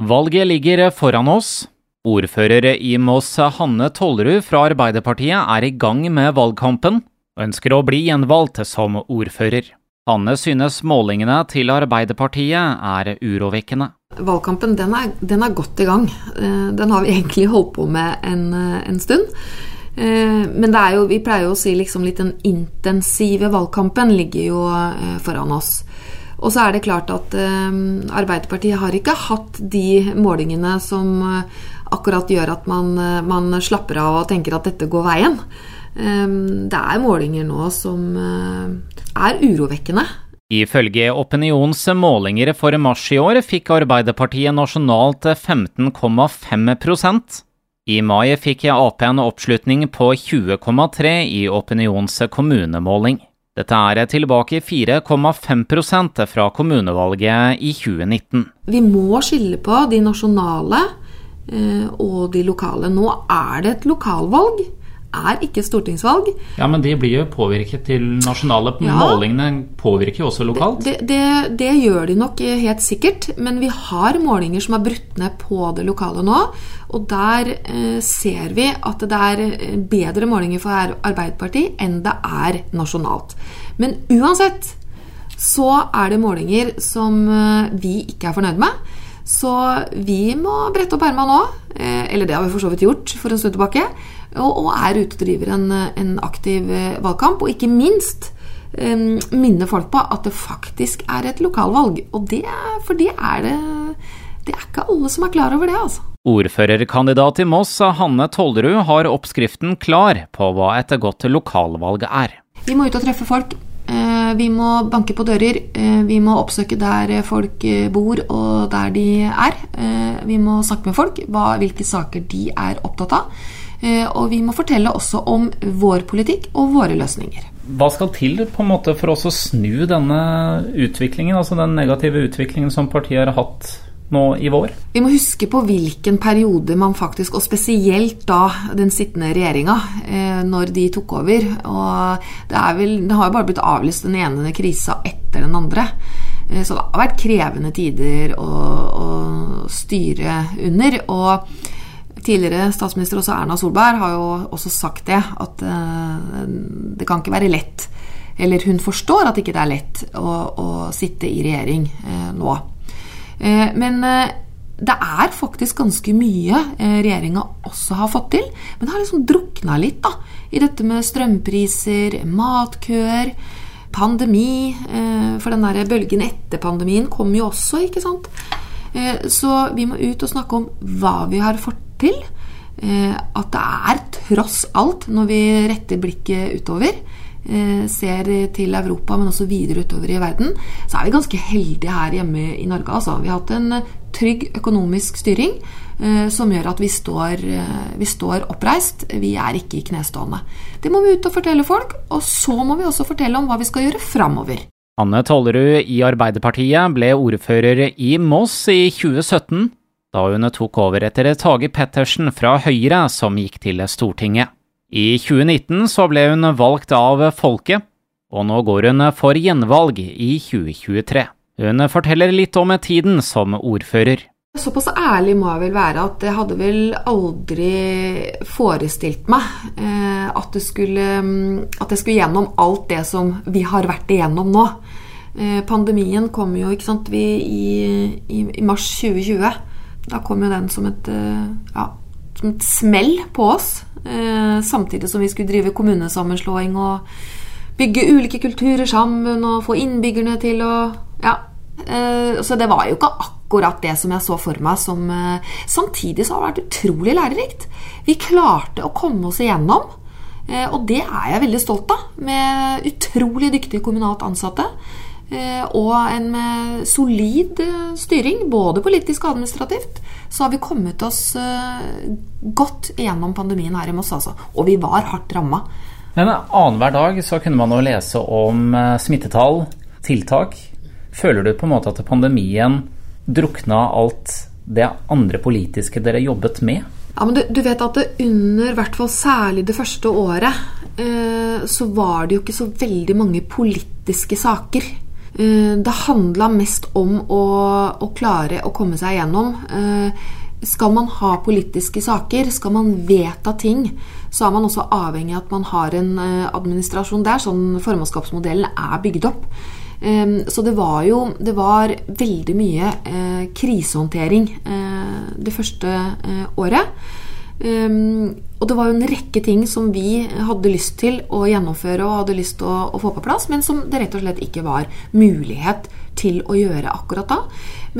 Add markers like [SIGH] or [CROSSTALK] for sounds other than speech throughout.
Valget ligger foran oss. Ordfører i Moss Hanne Tollerud fra Arbeiderpartiet er i gang med valgkampen, og ønsker å bli gjenvalgt som ordfører. Hanne synes målingene til Arbeiderpartiet er urovekkende. Valgkampen den er, den er, godt i gang. Eh, den har vi [LAUGHS] egentlig holdt på med en, en stund. Eh, men jo, vi pleier jo å si liksom litt den intensive valgkampen ligger jo eh, foran oss. Og så er det klart at Arbeiderpartiet har ikke hatt de målingene som akkurat gjør at man, man slapper av og tenker at dette går veien. Det er målinger nå som er urovekkende. Ifølge Opinions målinger for mars i år fikk Arbeiderpartiet nasjonalt 15,5% I mai fikk Ap en oppslutning på 20,3 i Opinions kommunemåling. Dette er tilbake 4,5% fra kommunevalget i 2019. Vi må skille på de nasjonale eh, og de lokale. Nå er det et lokalvalg er ikke stortingsvalg. Ja, Men de blir jo påvirket til nasjonale ja, Målingene påvirker jo også lokalt? Det, det, det, gjør de nok helt sikkert. Men vi har målinger som er brutt ned på det lokale nå. Og der eh, ser vi at det er eh, bedre målinger for Arbeiderpartiet enn det er nasjonalt. Men uansett så er det målinger som eh, vi ikke er fornøyd med. Så vi må brette opp ermene nå. Eh, eller det har vi for så vidt gjort for en stund tilbake og, og er ute og driver en, en, aktiv eh, valgkamp. Og ikke minst um, minne folk på at det faktisk er et lokalvalg. Og det, for det er det Det er ikke alle som er klar over det, altså. Ordførerkandidat i Moss, Hanne Tollerud, har oppskriften klar på hva et godt lokalvalg er. Vi må ut og treffe folk. Eh, vi må banke på dører. Eh, vi må oppsøke der folk bor og der de er. Vi må snakke med folk, hvilke saker de er opptatt av. Eh, og vi må fortelle også om vår politikk og våre løsninger. Hva skal til på en måte for oss å snu denne utviklingen, altså den negative utviklingen som partiet har hatt nå i vår? Vi må huske på hvilken periode man faktisk, og spesielt da den sittende regjeringa, eh, når de tok over. Og det, vel, det har jo bare blitt avlyst den ene krisa etter den andre. Eh, så det har vært krevende tider å, å styre under. og Tidligere statsminister også Erna Solberg har jo også sagt det, at uh, det kan ikke være lett Eller hun forstår at ikke det er lett å, å sitte i regjering nå. Uh, men det er faktisk ganske mye regjeringa også har fått til. Men det har liksom drukna litt da, i dette med strømpriser, matkøer, pandemi. For den der bølgen etter pandemien kom jo også, ikke sant. Så vi må ut og snakke om hva vi har fått til eh, at det er tross alt, når vi retter blikket utover, eh, ser til Europa, men også videre utover i verden, så er vi ganske heldige her hjemme i Norge. Altså. Vi har hatt en trygg økonomisk styring eh, som gjør at vi står, vi står oppreist. Vi er ikke i knestående. Det må vi ut og fortelle folk, og så må vi også fortelle om hva vi skal gjøre framover. Anne Tollerud i Arbeiderpartiet ble ordfører i Moss i 2017 da hun tok over etter Tage Pettersen fra Høyre, som gikk til Stortinget. I 2019 så ble hun valgt av folket, og nå går hun for gjenvalg i 2023. Hun forteller litt om tiden som ordfører. Såpass ærlig må jeg vel være at jeg hadde vel aldri forestilt meg eh, at, skulle, at jeg skulle gjennom alt det som vi har vært igjennom nå. Eh, pandemien kom jo sant, vi, i, i, i mars 2020. Da kom jo den som et, eh, ja, som et smell på oss. Eh, samtidig som vi skulle drive kommunesammenslåing og bygge ulike kulturer sammen og få innbyggerne til å Ja. Eh, så det var jo ikke akkurat det som jeg så for meg som eh, Samtidig så har det vært utrolig lærerikt. Vi klarte å komme oss igjennom. Og det er jeg veldig stolt av, med utrolig dyktige kommunalt ansatte. Eh, og en solid eh, styring, både politisk og administrativt, så har vi kommet oss eh, godt gjennom pandemien her i Moss, altså. Og vi var hardt ramma. Men annenhver dag så kunne man jo lese om smittetall, tiltak. Føler du på en måte at pandemien drukna alt det andre politiske dere jobbet med? Ja, men du, du vet at under, hvert fall særlig det første året, eh, så var det jo ikke så veldig mange politiske saker. Det handla mest om å, å, klare å komme seg gjennom. Skal man ha politiske saker, skal man vedta ting, så er man også avhengig av at man har en administrasjon der. Sånn formannskapsmodellen er bygd opp. Så det var jo det var veldig mye krisehåndtering det første året. Um, og det var jo en rekke ting som vi hadde lyst til å gjennomføre og hadde lyst til å, å, få på plass, men som det rett og slett ikke var mulighet til å gjøre akkurat da.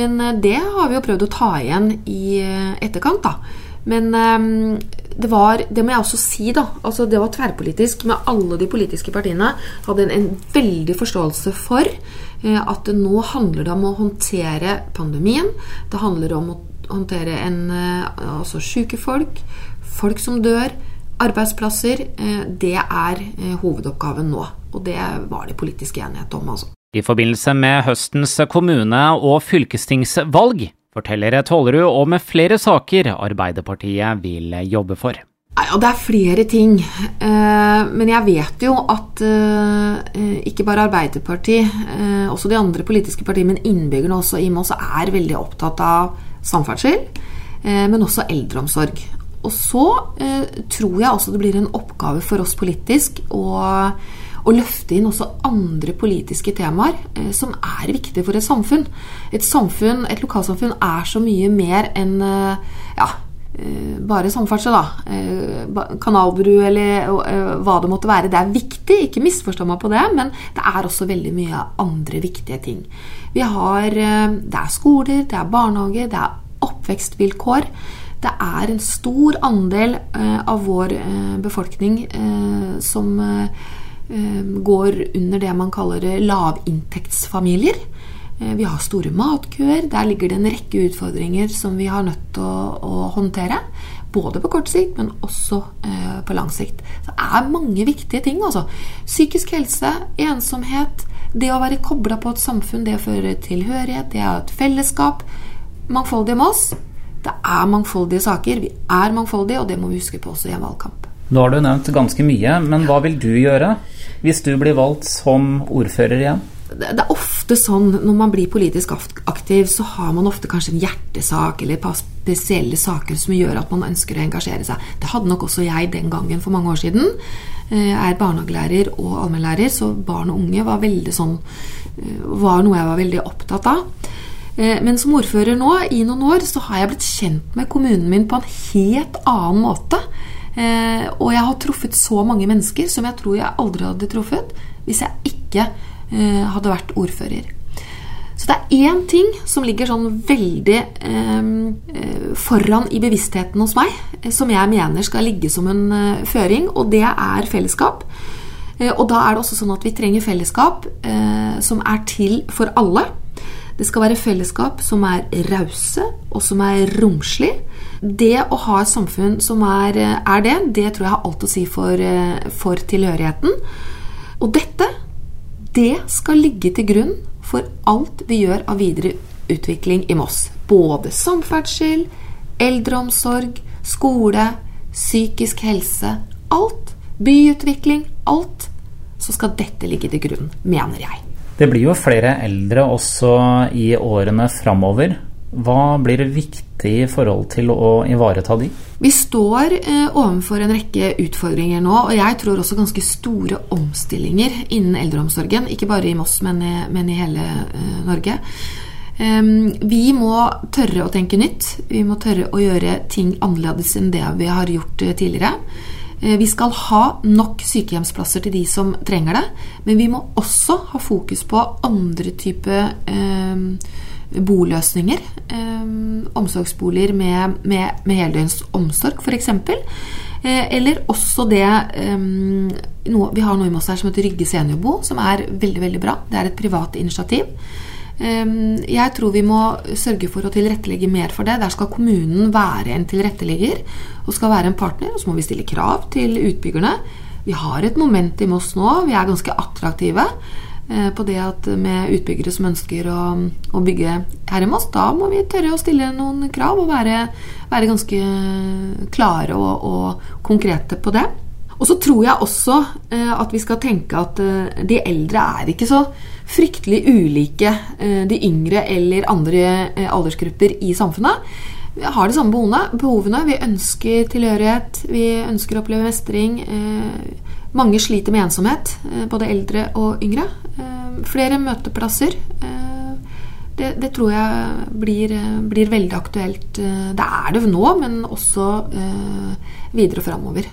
Men uh, det har vi jo prøvd å ta igjen i uh, etterkant, da. Men um, det var Det må jeg også si, da. Altså, det var tverrpolitisk. Med alle de politiske partiene hadde en, en veldig forståelse for uh, at nå handler det om å håndtere pandemien. Det handler om å håndtere en, eh, altså syke folk, folk som dør, arbeidsplasser. Eh, det er eh, hovedoppgaven nå. Og det var det politisk enighet om, altså. I forbindelse med høstens kommune- og fylkestingsvalg forteller Tollerud om flere saker Arbeiderpartiet vil jobbe for. Ja, det er flere ting. Men jeg vet jo at ikke bare Arbeiderpartiet, også de andre politiske partiene, men innbyggerne også i Moss er veldig opptatt av samferdsel, eh, men også eldreomsorg. Og så eh, tror jeg også det blir en oppgave for oss politisk å, å løfte inn også andre politiske temaer eh, som er viktige for et samfunn. Et samfunn, et lokalsamfunn er så mye mer enn ja, bare samferdsel, da. Kanalbru eller hva det måtte være. Det er viktig, ikke misforstå meg på det, men det er også veldig mye andre viktige ting. Vi har, det er skoler, det er barnehager, det er oppvekstvilkår. Det er en stor andel av vår befolkning som går under det man kaller lavinntektsfamilier. Vi har store matkøer. Der ligger det en rekke utfordringer som vi har nødt til å, å håndtere. Både på kort sikt, men også eh, på lang sikt. Det er mange viktige ting. Altså. Psykisk helse, ensomhet, det å være kobla på et samfunn, det å føre tilhørighet, det er et fellesskap. Mangfoldige med oss. Det er mangfoldige saker. Vi er mangfoldige, og det må vi huske på også i en valgkamp. Nå har du nevnt ganske mye, men hva vil du gjøre hvis du blir valgt som ordfører igjen? Det er ofte sånn når man blir politisk aktiv, så har man ofte kanskje en hjertesak eller et par spesielle saker som gjør at man ønsker å engasjere seg. Det hadde nok også jeg den gangen for mange år siden. Jeg er barnehagelærer og allmennlærer, så barn og unge var, sånn, eh, var noe jeg var veldig opptatt av. Eh, men som ordfører nå, i noen år, så har jeg blitt kjent med kommunen min på en helt annen måte. Eh, og jeg har truffet så mange mennesker som jeg tror jeg aldri hadde truffet hvis jeg ikke Eh, hadde vært ordfører. Så det er én ting som ligger sånn veldig eh, eh, foran i bevisstheten hos meg, som jeg mener skal ligge som en eh, føring, og det er fellesskap. Eh, og da er det også sånn at vi trenger fellesskap eh, som er til for alle. Det skal være fellesskap som er rause, og som er romslig. Det å ha et samfunn som er, er det, det tror jeg har alt å si for, for tilhørigheten. Og dette det skal ligge til grunn for alt vi gjør av videre utvikling i Moss. Både samferdsel, eldreomsorg, skole, psykisk helse. Alt. Byutvikling. Alt. Så skal dette ligge til grunn, mener jeg. Det blir jo flere eldre også i årene framover. Hva blir viktig i forhold til å ivareta de? Vi står eh, overfor en rekke utfordringer nå, og jeg tror også ganske store omstillinger innen eldreomsorgen. Ikke bare i Moss, men i, men i hele eh, Norge. Um, vi må tørre å tenke nytt. Vi må tørre å gjøre ting annerledes enn det vi har gjort eh, tidligere. Eh, vi skal ha nok sykehjemsplasser til de som trenger det, men vi må også ha fokus på andre typer eh, boløsninger. Um, omsorgsboliger med, med, med heldøgns omsorg, f.eks. Eh, eller også det noe, Vi har noe i Moss her som heter Rygge seniorbo, som er veldig veldig bra. Det er et privat initiativ. Jeg tror vi må sørge for å tilrettelegge mer for det. Der skal kommunen være en tilrettelegger og skal være en partner. Og så må vi stille krav til utbyggerne. Vi har et moment i Moss nå. Vi er ganske attraktive. Eh, på det at med utbyggere som ønsker å, å, bygge her i Moss, da må vi tørre å stille noen krav og være, være ganske klare og, og, konkrete på det. Og så tror jeg også eh, at vi skal tenke at eh, de eldre er ikke så fryktelig ulike, eh, de yngre eller andre eh, aldersgrupper i samfunnet. Vi har de samme behovene. Vi ønsker tilhørighet, vi ønsker å oppleve mestring. Mange sliter med ensomhet, både eldre og yngre. Flere møteplasser. Det, det tror jeg blir, blir, veldig aktuelt. Det er det nå, men også videre framover.